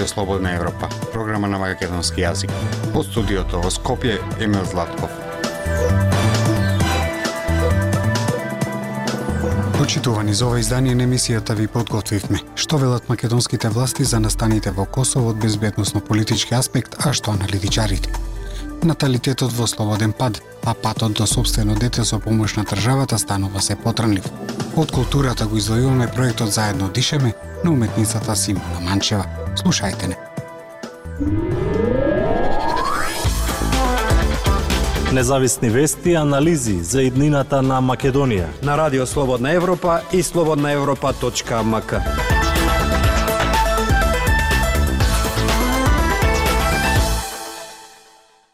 Радио Слободна Европа, програма на македонски јазик. Од студиото во Скопје Емил Златков. Почитувани за ова издание на емисијата ви подготвивме. Што велат македонските власти за настаните во Косово од безбедносно-политички аспект, а што аналитичарите? Наталитетот во слободен пад, а патот до собствено дете со помош на државата станува се потранлив. Од културата го извојуваме проектот Заедно дишеме на уметницата Симона Манчева. Слушајте не. Независни вести и анализи за иднината на Македонија на Радио Слободна Европа и слободнаевропа.мк.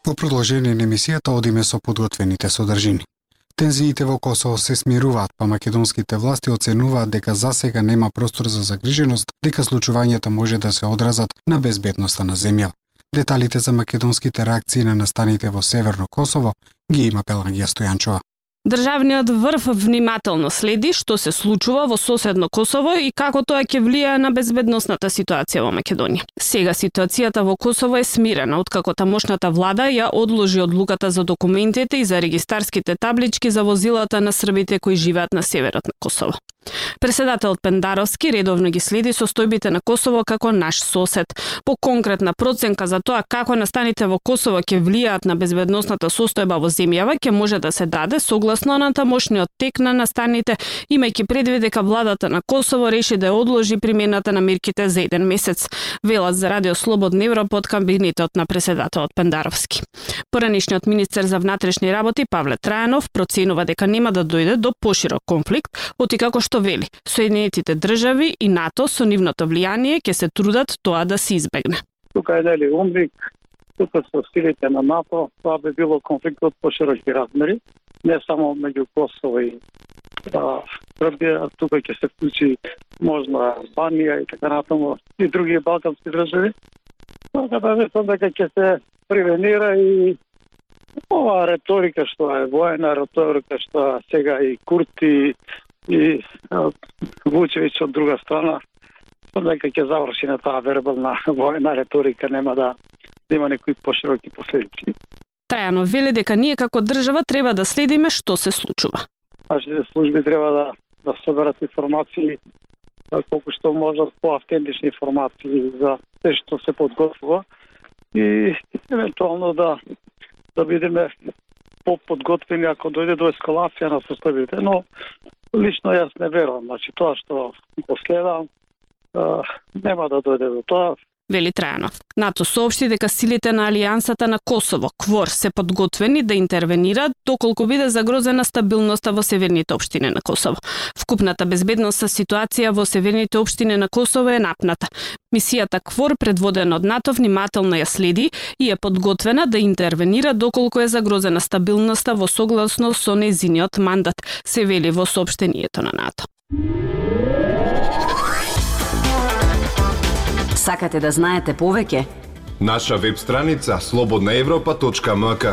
Во продолжение на емисијата одиме со подготвените содржини. Тензиите во Косово се смируваат, па македонските власти оценуваат дека за сега нема простор за загриженост, дека случувањата може да се одразат на безбедноста на земја. Деталите за македонските реакции на настаните во Северно Косово ги има Пелагија Стојанчова. Државниот врв внимателно следи што се случува во соседно Косово и како тоа ќе влијае на безбедносната ситуација во Македонија. Сега ситуацијата во Косово е смирена откако тамошната влада ја одложи одлуката за документите и за регистарските таблички за возилата на србите кои живеат на северот на Косово. Преседателот Пендаровски редовно ги следи состојбите на Косово како наш сосед. По конкретна проценка за тоа како настаните во Косово ќе влијаат на безбедносната состојба во земјава ќе може да се даде согласно на тамошниот тек на настаните, имајќи предвид дека владата на Косово реши да одложи примената на мерките за еден месец, велат за Радио Слободна Европа од кабинетот на преседателот Пендаровски. Поранишниот министер за внатрешни работи Павле Трајанов проценува дека нема да дојде до поширок конфликт, како што вели, Соединетите држави и НАТО со нивното влијание ќе се трудат тоа да се избегне. Тука е дали умник, тука со силите на НАТО, тоа би било конфликт по пошироки размери, не само меѓу Косово и а, Србија, тука ќе се вклучи можна Албанија и така натаму и други балкански држави. Така да мислам дека ќе се превенира и оваа реторика што е воена реторика што сега и Курти и Вучевиќ од друга страна дека ќе заврши на таа вербална војна риторика нема да, да има некои пошироки последици. Трајано вели дека ние како држава треба да следиме што се случува. Нашите служби треба да да соберат информации колку што можат по-автентични информации за се што се подготвува и евентуално да да бидеме по-подготвени ако дојде до ескалација на состојбите, но Лично јас не верувам, значи тоа што го следам, нема да дојде до тоа. Вели Трајанов. НАТО соопшти дека силите на Алијансата на Косово, КВОР, се подготвени да интервенираат доколку биде загрозена стабилноста во северните општини на Косово. Вкупната безбедносна ситуација во северните општини на Косово е напната. Мисијата КВОР, предводена од НАТО, внимателно ја следи и е подготвена да интервенира доколку е загрозена стабилноста во согласно со незиниот мандат, се вели во соопштението на НАТО. Сакате да знаете повеќе? Наша веб страница слободнаевропа.мк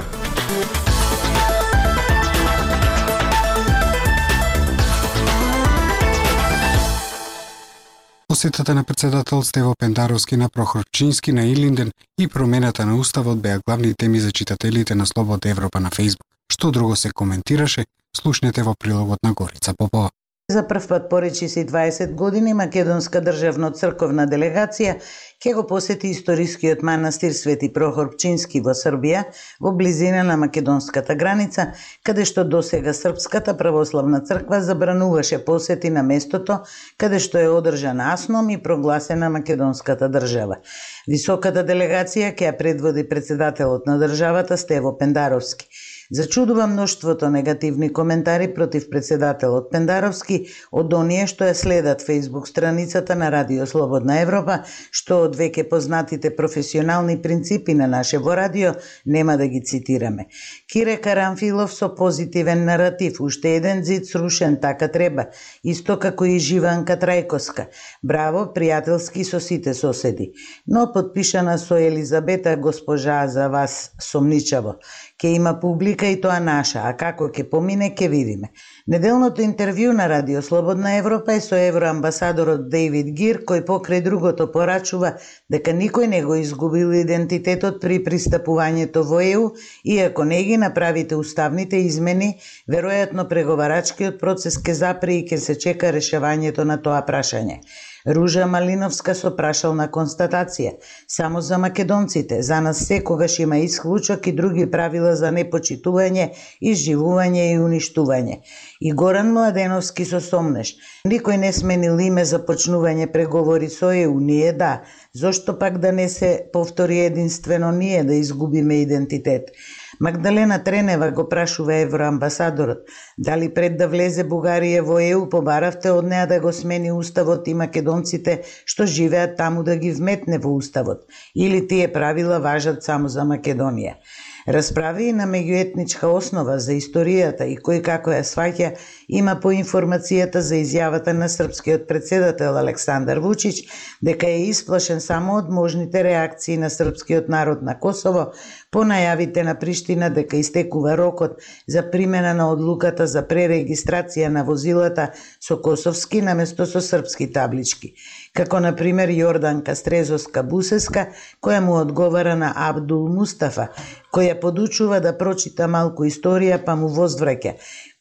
Посетата на председател Стево Пендаровски на Прохорчински на Илинден и промената на уставот беа главни теми за читателите на Слободна Европа на Фейсбук. Што друго се коментираше, слушнете во прилогот на Горица Попова. За прв пат поречиси 20 години Македонска државно црковна делегација ќе го посети историскиот манастир Свети Прохор Пчински во Србија, во близина на македонската граница, каде што досега Српската православна црква забрануваше посети на местото каде што е одржан асном и прогласена македонската држава. Високата делегација ќе ја предводи председателот на државата Стево Пендаровски. Зачудува мноштвото негативни коментари против председателот Пендаровски од оние што ја следат Facebook страницата на Радио Слободна Европа, што од веќе познатите професионални принципи на во радио нема да ги цитираме. Кире Карамфилов со позитивен наратив, уште еден зид срушен, така треба, исто како и Живанка Трајковска. Браво, пријателски со сите соседи. Но подпишана со Елизабета госпожа за вас сомничаво. Ке има публика и тоа наша, а како ќе помине ќе видиме. Неделното интервју на Радио Слободна Европа е со евроамбасадорот Дейвид Гир, кој покрај другото порачува дека никој не го изгубил идентитетот при пристапувањето во ЕУ, иако не ги направите уставните измени, веројатно преговарачкиот процес ке запре и ке се чека решавањето на тоа прашање. Ружа Малиновска со прашална констатација. Само за македонците, за нас секогаш има исклучок и други правила за непочитување, изживување и уништување. И Горан Младеновски со сомнеш. Никој не сменил име за почнување преговори со ЕУ, ние да. Зошто пак да не се повтори единствено ние да изгубиме идентитет? Магдалена Тренева го прашува евроамбасадорот дали пред да влезе Бугарија во ЕУ побаравте од неа да го смени уставот и македонците што живеат таму да ги вметне во уставот или тие правила важат само за Македонија. Расправи на меѓуетничка основа за историјата и кој како ја сваќа има по информацијата за изјавата на српскиот председател Александар Вучич дека е исплашен само од можните реакции на српскиот народ на Косово по најавите на Приштина дека истекува рокот за примена на одлуката за пререгистрација на возилата со косовски наместо со српски таблички како на пример Јорданка Стрезовска Бусеска, која му одговара на Абдул Мустафа, која подучува да прочита малку историја па му возвраќа.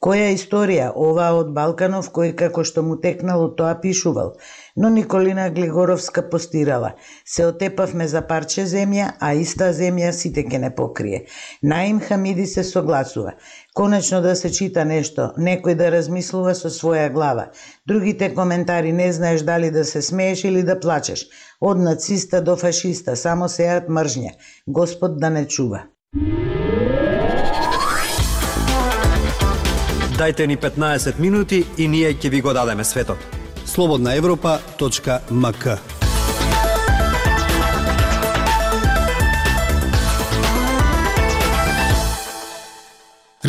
Која историја, ова од Балканов, кој како што му текнало тоа пишувал. Но Николина Глигоровска постирала. Се отепавме за парче земја, а иста земја сите ке не покрие. Наим Хамиди се согласува. Конечно да се чита нешто, некој да размислува со своја глава. Другите коментари не знаеш дали да се смееш или да плачеш. Од нациста до фашиста, само сеат мржња. Господ да не чува. Дайте ни 15 минути и ние ќе ви го дадеме светот. Слободна Европа.мк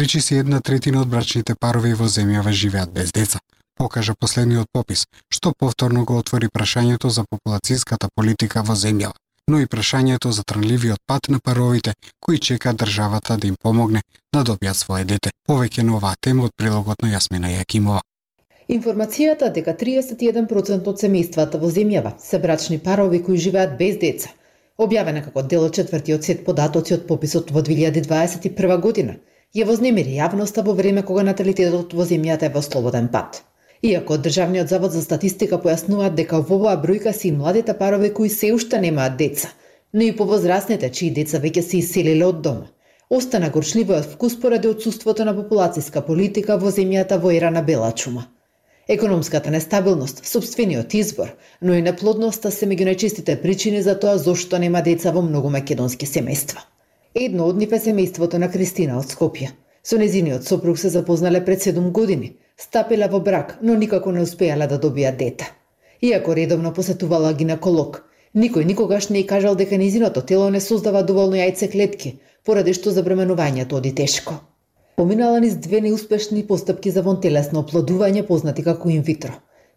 Речиси една третина од брачните парови во земјава живеат без деца, покажа последниот попис, што повторно го отвори прашањето за популацијската политика во земјава, но и прашањето за транливиот пат на паровите кои чека државата да им помогне да добијат свое дете. Повеќе на оваа тема од прилогот на Јасмина Јакимова. Информацијата дека 31% од семејствата во земјава се брачни парови кои живеат без деца, објавена како дел од четвртиот сет податоци од пописот во 2021 година, ја вознемири јавноста во време кога наталитетот во земјата е во слободен пат. Иако Државниот завод за статистика појаснуваат дека во оваа бројка се и младите парови кои се уште немаат деца, но и повозрасните чии деца веќе се иселиле од дома. Остана горчливиот вкус поради отсуството на популацијска политика во земјата во ера на бела чума. Економската нестабилност, собствениот избор, но и неплодноста се меѓу најчистите причини за тоа зошто нема деца во многу македонски семејства. Едно од нив е семејството на Кристина од Скопје. Со незиниот сопруг се запознале пред 7 години. стапила во брак, но никако не успеала да добија дете. Иако редовно посетувала гинеколог, никој никогаш не е кажал дека незиното тело не создава доволно јајце клетки, поради што забременувањето оди тешко. Поминала низ две неуспешни постапки за вонтелесно оплодување познати како инвитро.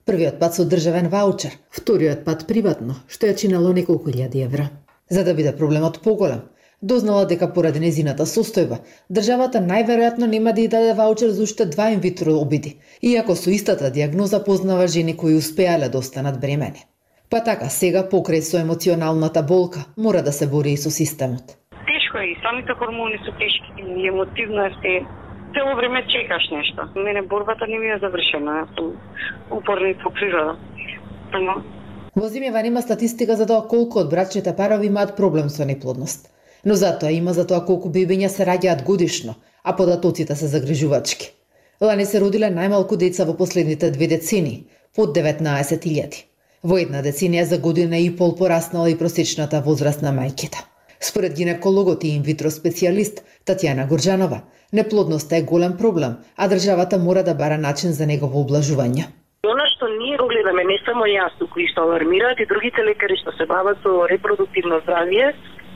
Првиот пат со државен ваучер, вториот пат приватно, што ја чинало неколку илјади евра. За да биде проблемот поголем, Дознала дека поради незината состојба, државата најверојатно нема да ја даде ваучер за уште два инвитро обиди, иако со истата диагноза познава жени кои успеале да останат бремени. Па така, сега покрај со емоционалната болка, мора да се бори и со системот. Тешко е и самите хормони се тешки и емотивно е се цело време чекаш нешто. Мене борбата не ми е завршена, сум упорна и по природа. Во земјава нема статистика за тоа колку од брачните парови имаат проблем со неплодност но затоа има за тоа колку бебиња се раѓаат годишно, а податоците се загрижувачки. Лани се родиле најмалку деца во последните две децени, под 19.000. Во една деценија за година и пол пораснала и просечната возраст на мајките. Според гинекологот и инвитро специјалист Татјана Горджанова, неплодноста е голем проблем, а државата мора да бара начин за негово облажување. Она што ние го гледаме не само јас, кои што алармираат и другите лекари што се бават со репродуктивно здравје,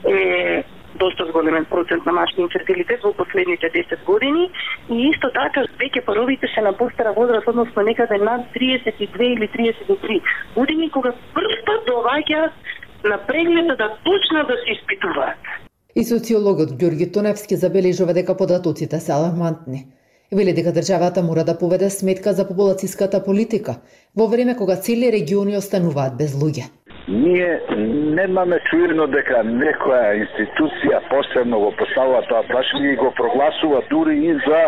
е доста зголемен процент на машни инфертилитет во последните 10 години и исто така веќе паровите се на постара возраст, односно некаде над 32 или 33 години, кога прв пат доаѓаат на преглед да почнат да се испитуваат. И социологот Ѓорги Тоневски забележува дека податоците се алармантни. Вели дека државата мора да поведе сметка за популацијската политика во време кога цели региони остануваат без луѓе. Ние немаме чуено дека некоја институција посебно го поставува тоа прашање и го прогласува дури и за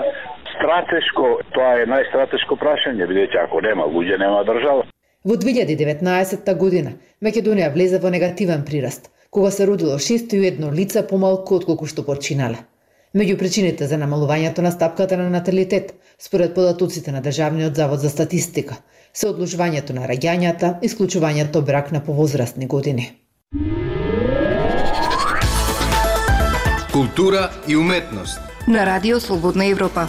стратешко, тоа е најстратешко прашање, бидејќи ако нема луѓе, нема држава. Во 2019 година Македонија влезе во негативен прираст, кога се родило 601 лица помалку отколку што починале. Меѓу причините за намалувањето на стапката на наталитет, според податоците на Државниот завод за статистика, се одложувањето на раѓањата, исклучувањето брак на повозрастни години. Култура и уметност на Радио Слободна Европа.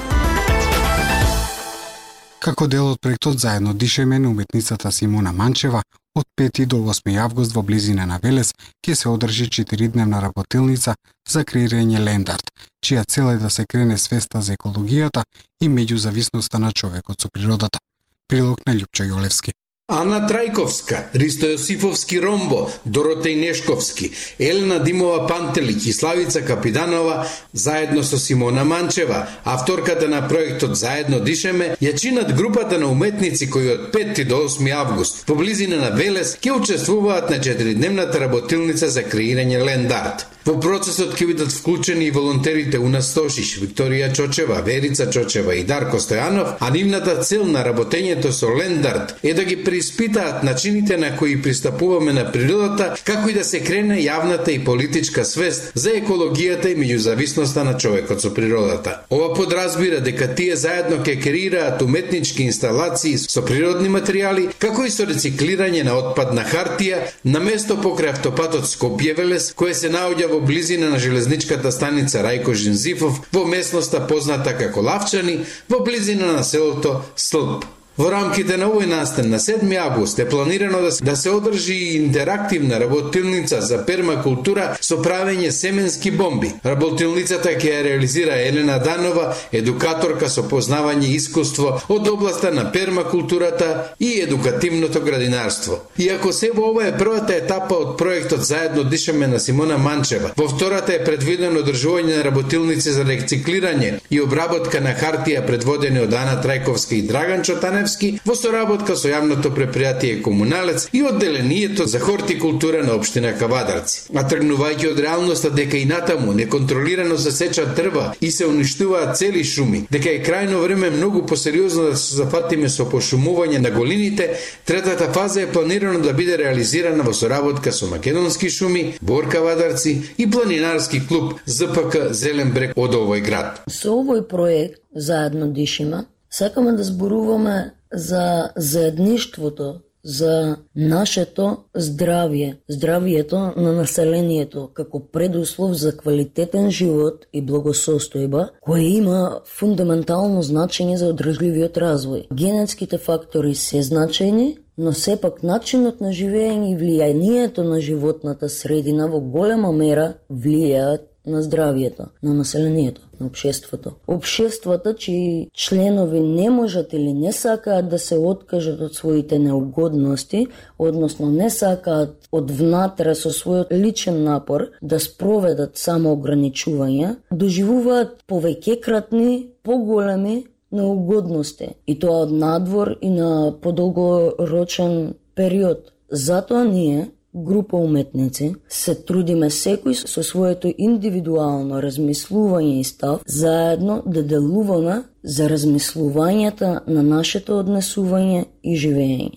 Како дел од проектот Заедно дишеме на уметницата Симона Манчева, од 5 до 8 август во близина на Велес ќе се одржи 4-дневна работилница за креирање лендарт, чија цел е да се крене свеста за екологијата и меѓузависноста на човекот со природата. Прилог на Љупчо Јолевски. Ана Трајковска, Ристо Јосифовски Ромбо, Доротеј Нешковски, Елена Димова Пантелик и Славица Капиданова, заедно со Симона Манчева, авторката на проектот Заедно дишеме, ја чинат групата на уметници кои од 5 до 8 август во близина на Велес ќе учествуваат на 4-дневната работилница за креирање лендарт. Во процесот ќе бидат вклучени и волонтерите Уна Стошиш, Викторија Чочева, Верица Чочева и Дарко Стојанов, а нивната цел на работењето со лендарт е да ги преиспитаат начините на кои пристапуваме на природата, како и да се крене јавната и политичка свест за екологијата и меѓузависноста на човекот со природата. Ова подразбира дека тие заедно ќе креираат уметнички инсталации со природни материјали, како и со рециклирање на отпадна хартија на место покрај автопатот Скопје-Велес, кое се наоѓа во близина на железничката станица Рајко Жинзифов во местноста позната како Лавчани, во близина на селото Слп. Во рамките на овој настан на 7 август е планирано да, да се одржи интерактивна работилница за пермакултура со правење семенски бомби. Работилницата ќе ја реализира Елена Данова, едукаторка со познавање и искуство од областа на пермакултурата и едукативното градинарство. Иако се во ова е првата етапа од проектот Заедно дишаме на Симона Манчева, во втората е предвидено одржување на работилници за рециклирање и обработка на хартија предводени од Ана Трајковска и Драган Чотане Невски во соработка со јавното предпријатие Комуналец и одделението за хортикултура на општина Кавадарци. А тргнувајќи од реалноста дека и натаму неконтролирано се сеча дрва и се уништуваат цели шуми, дека е крајно време многу посериозно да се зафатиме со пошумување на голините, третата фаза е планирано да биде реализирана во соработка со Македонски шуми, Бор Кавадарци и планинарски клуб ЗПК Зелен брег од овој град. Со овој проект заедно дишима сакаме да зборуваме за заедништвото, за нашето здравје, здравието на населението како предуслов за квалитетен живот и благосостојба, кој има фундаментално значење за одржливиот развој. Генетските фактори се значени, но сепак начинот на живење и влијанието на животната средина во голема мера влијаат на здравјето, на населението, на обшеството. Обшествата чии членови не можат или не сакаат да се откажат од своите неугодности, односно не сакаат од внатре со својот личен напор да спроведат самоограничување, доживуваат повеќекратни, поголеми неугодности, и тоа од надвор и на подолгорочен период. Затоа ние група уметници се трудиме секој со своето индивидуално размислување и став заедно да делуваме за размислувањата на нашето однесување и живење.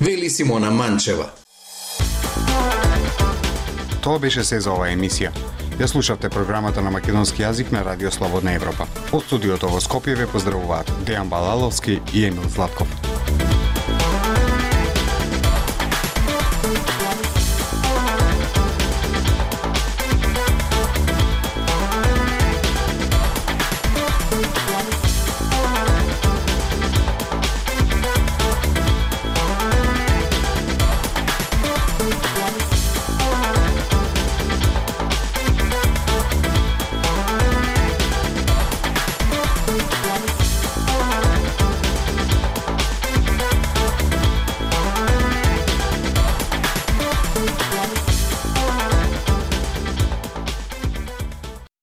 Вели Симона Манчева. Тоа беше се за оваа емисија. Ја слушавте програмата на македонски јазик на Радио Слободна Европа. Од студиото во Скопје ве поздравуваат Дејан Балаловски и Емил Златков.